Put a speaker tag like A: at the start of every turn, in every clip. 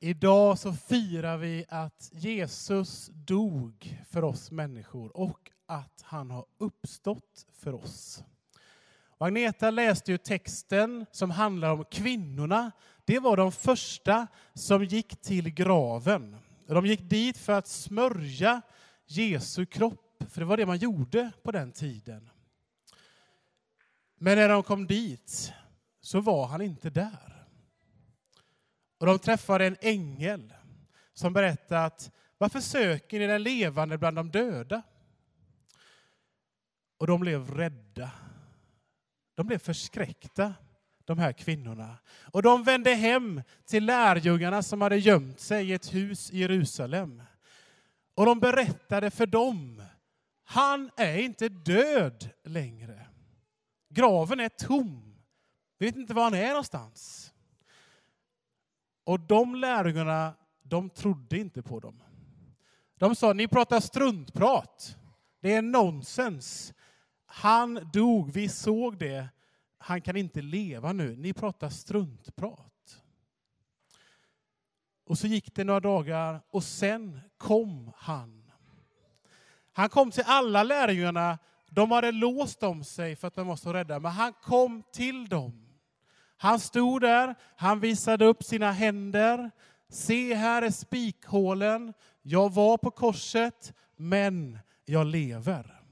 A: Idag så firar vi att Jesus dog för oss människor och att han har uppstått för oss. Och Agneta läste ju texten som handlar om kvinnorna. Det var de första som gick till graven. De gick dit för att smörja Jesu kropp, för det var det man gjorde på den tiden. Men när de kom dit så var han inte där. Och de träffade en ängel som berättade att varför söker ni den levande bland de döda? Och de blev rädda. De blev förskräckta, de här kvinnorna. Och de vände hem till lärjungarna som hade gömt sig i ett hus i Jerusalem. Och de berättade för dem, han är inte död längre. Graven är tom. Vi vet inte var han är någonstans. Och de lärjungarna, de trodde inte på dem. De sa, ni pratar struntprat. Det är nonsens. Han dog, vi såg det. Han kan inte leva nu. Ni pratar struntprat. Och så gick det några dagar och sen kom han. Han kom till alla lärjungarna. De hade låst om sig för att de var så rädda, men han kom till dem. Han stod där, han visade upp sina händer. Se, här är spikhålen. Jag var på korset, men jag lever.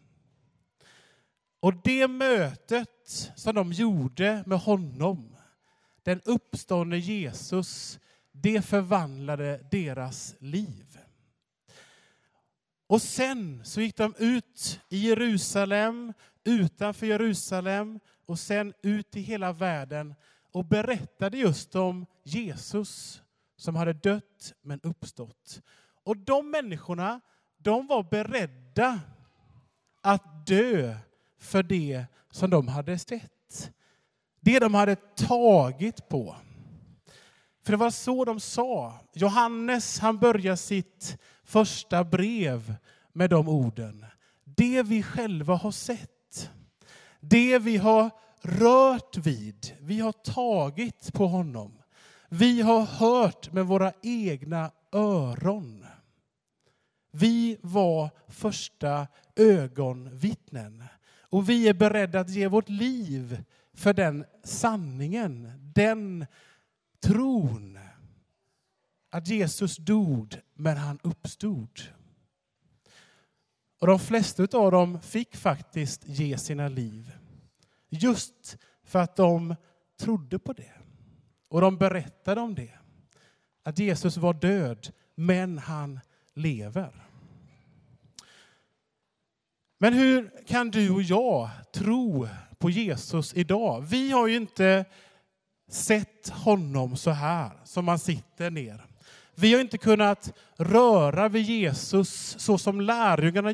A: Och det mötet som de gjorde med honom, den uppståndne Jesus, det förvandlade deras liv. Och sen så gick de ut i Jerusalem, utanför Jerusalem och sen ut i hela världen och berättade just om Jesus som hade dött men uppstått. Och de människorna, de var beredda att dö för det som de hade sett. Det de hade tagit på. För det var så de sa. Johannes han börjar sitt första brev med de orden. Det vi själva har sett, det vi har rört vid, vi har tagit på honom. Vi har hört med våra egna öron. Vi var första ögonvittnen. Och vi är beredda att ge vårt liv för den sanningen, den tron. Att Jesus dog, men han uppstod. Och de flesta av dem fick faktiskt ge sina liv. Just för att de trodde på det. Och de berättade om det. Att Jesus var död, men han lever. Men hur kan du och jag tro på Jesus idag? Vi har ju inte sett honom så här, som man sitter ner. Vi har inte kunnat röra vid Jesus så som lärjungarna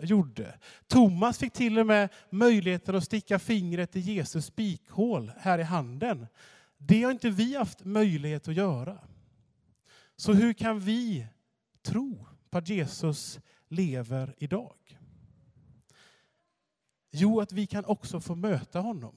A: gjorde. Thomas fick till och med möjligheten att sticka fingret i Jesus spikhål här i handen. Det har inte vi haft möjlighet att göra. Så hur kan vi tro på att Jesus lever idag? Jo, att vi kan också få möta honom.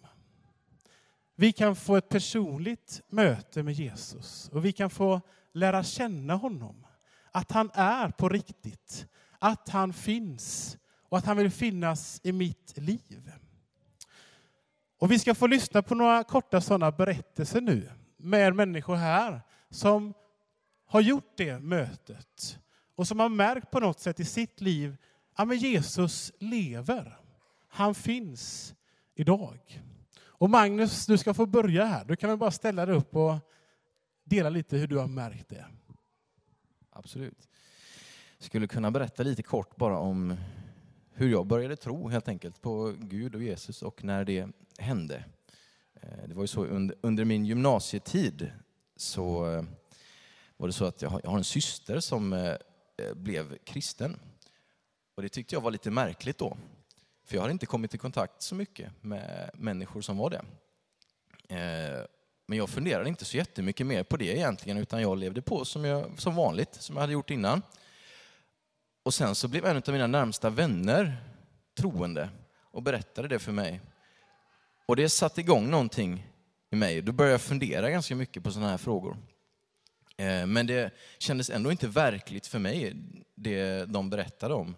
A: Vi kan få ett personligt möte med Jesus och vi kan få lära känna honom. Att han är på riktigt, att han finns och att han vill finnas i mitt liv. Och vi ska få lyssna på några korta sådana berättelser nu med människor här som har gjort det mötet och som har märkt på något sätt i sitt liv att Jesus lever. Han finns idag. Och Magnus, du ska få börja här. Du kan väl bara ställa dig upp och dela lite hur du har märkt det.
B: Absolut. Jag skulle kunna berätta lite kort bara om hur jag började tro helt enkelt på Gud och Jesus och när det hände. Eh, det var ju så under, under min gymnasietid så eh, var det så att jag har, jag har en syster som eh, blev kristen. Och det tyckte jag var lite märkligt då. För jag har inte kommit i kontakt så mycket med människor som var det. Men jag funderade inte så jättemycket mer på det egentligen, utan jag levde på som, jag, som vanligt, som jag hade gjort innan. Och sen så blev en av mina närmsta vänner troende och berättade det för mig. Och det satte igång någonting i mig. Då började jag fundera ganska mycket på sådana här frågor. Eh, men det kändes ändå inte verkligt för mig, det de berättade om.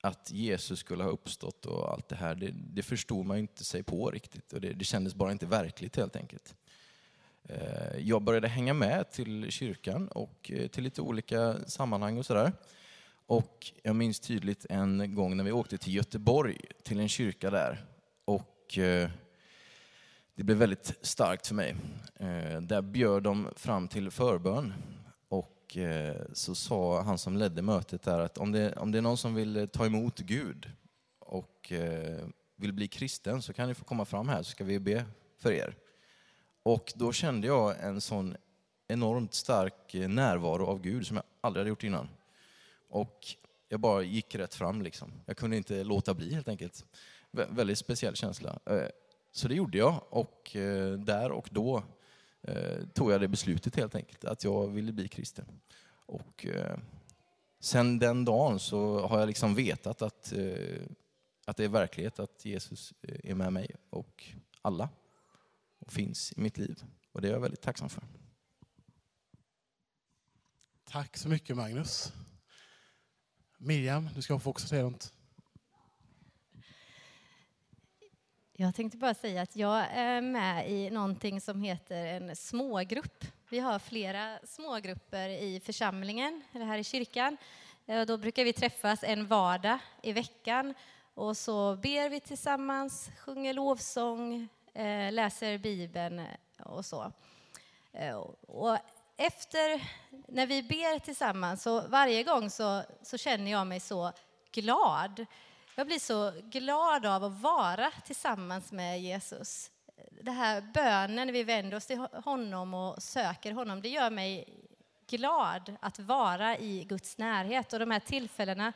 B: Att Jesus skulle ha uppstått och allt det här, det, det förstod man inte sig på riktigt. Och det, det kändes bara inte verkligt helt enkelt. Eh, jag började hänga med till kyrkan och eh, till lite olika sammanhang och sådär. Och jag minns tydligt en gång när vi åkte till Göteborg, till en kyrka där. Och eh, det blev väldigt starkt för mig. Där bjöd de fram till förbön. Och eh, så sa han som ledde mötet där att om det, om det är någon som vill eh, ta emot Gud och eh, vill bli kristen så kan ni få komma fram här så ska vi be för er. Och då kände jag en sån enormt stark närvaro av Gud som jag aldrig hade gjort innan. Och jag bara gick rätt fram liksom. Jag kunde inte låta bli helt enkelt. Vä väldigt speciell känsla. Så det gjorde jag och där och då eh, tog jag det beslutet helt enkelt, att jag ville bli kristen. Och eh, sen den dagen så har jag liksom vetat att, eh, att det är verklighet, att Jesus eh, är med mig och alla och finns i mitt liv. Och det är jag väldigt tacksam för.
A: Tack så mycket Magnus. Miriam, du ska få också säga något.
C: Jag tänkte bara säga att jag är med i någonting som heter en smågrupp. Vi har flera smågrupper i församlingen, eller här i kyrkan. Eh, då brukar vi träffas en vardag i veckan och så ber vi tillsammans, sjunger lovsång, eh, läser Bibeln och så. Eh, och efter, när vi ber tillsammans, så varje gång så, så känner jag mig så glad. Jag blir så glad av att vara tillsammans med Jesus. Det här bönen, när vi vänder oss till honom och söker honom, det gör mig glad att vara i Guds närhet. Och de här tillfällena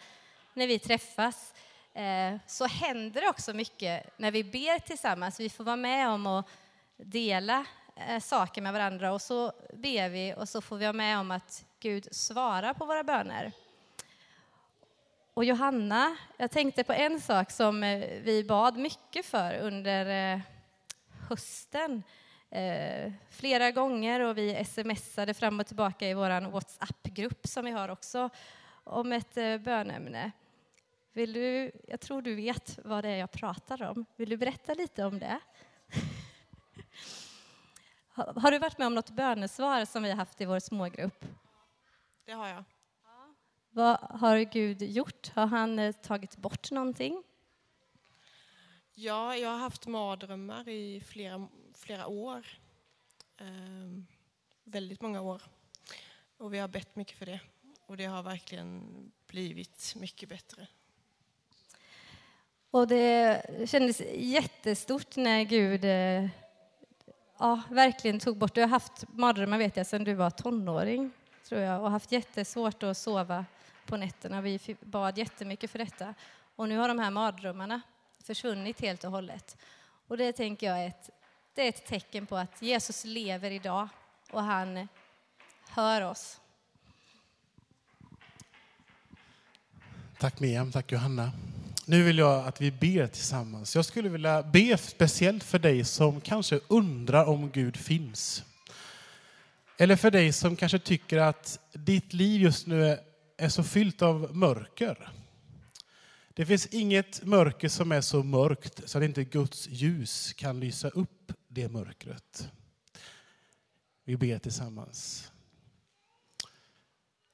C: när vi träffas, Eh, så händer det också mycket när vi ber tillsammans. Vi får vara med om att dela eh, saker med varandra och så ber vi och så får vi vara med om att Gud svarar på våra böner. Och Johanna, jag tänkte på en sak som eh, vi bad mycket för under eh, hösten. Eh, flera gånger och vi smsade fram och tillbaka i vår WhatsApp-grupp som vi har också om ett bönämne. Vill du, jag tror du vet vad det är jag pratar om. Vill du berätta lite om det? Har du varit med om något bönesvar som vi har haft i vår smågrupp?
D: Det har jag.
C: Vad har Gud gjort? Har han eh, tagit bort någonting?
D: Ja, jag har haft mardrömmar i flera, flera år. Ehm, väldigt många år. Och vi har bett mycket för det. Och det har verkligen blivit mycket bättre.
C: Och det kändes jättestort när Gud eh, ja, verkligen tog bort... Du har haft mardrömmar vet jag sedan du var tonåring, tror jag, och haft jättesvårt att sova på nätterna. Vi bad jättemycket för detta. Och nu har de här mardrömmarna försvunnit helt och hållet. Och det tänker jag är ett, det är ett tecken på att Jesus lever idag och han hör oss.
A: Tack Miriam, tack Johanna. Nu vill jag att vi ber tillsammans. Jag skulle vilja be speciellt för dig som kanske undrar om Gud finns. Eller för dig som kanske tycker att ditt liv just nu är så fyllt av mörker. Det finns inget mörker som är så mörkt så att inte Guds ljus kan lysa upp det mörkret. Vi ber tillsammans.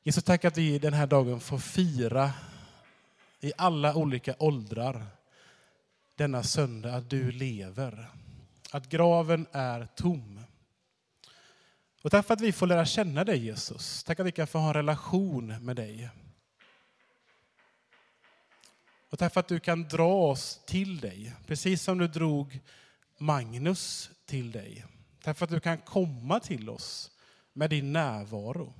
A: Jesus, tack att vi den här dagen får fira i alla olika åldrar denna söndag att du lever. Att graven är tom. Och tack för att vi får lära känna dig Jesus. Tack att vi kan få ha en relation med dig. Och tack för att du kan dra oss till dig, precis som du drog Magnus till dig. Tack för att du kan komma till oss med din närvaro.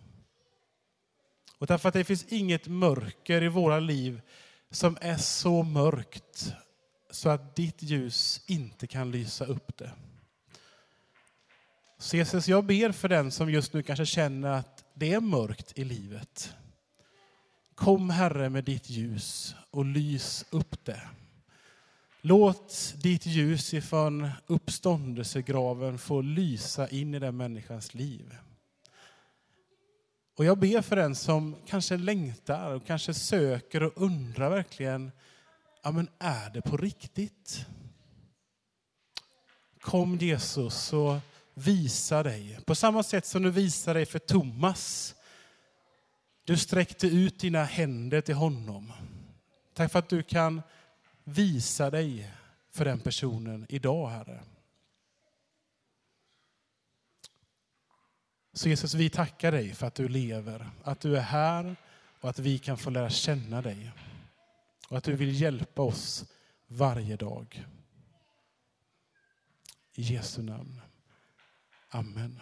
A: Och tack för att det finns inget mörker i våra liv som är så mörkt så att ditt ljus inte kan lysa upp det. Så Jesus, jag ber för den som just nu kanske känner att det är mörkt i livet. Kom Herre med ditt ljus och lys upp det. Låt ditt ljus ifrån uppståndelsegraven få lysa in i den människans liv. Och jag ber för den som kanske längtar och kanske söker och undrar verkligen, ja men är det på riktigt? Kom Jesus och visa dig. På samma sätt som du visade dig för Thomas. Du sträckte ut dina händer till honom. Tack för att du kan visa dig för den personen idag, Herre. Så Jesus, vi tackar dig för att du lever, att du är här och att vi kan få lära känna dig. Och att du vill hjälpa oss varje dag. I Jesu namn. Amen.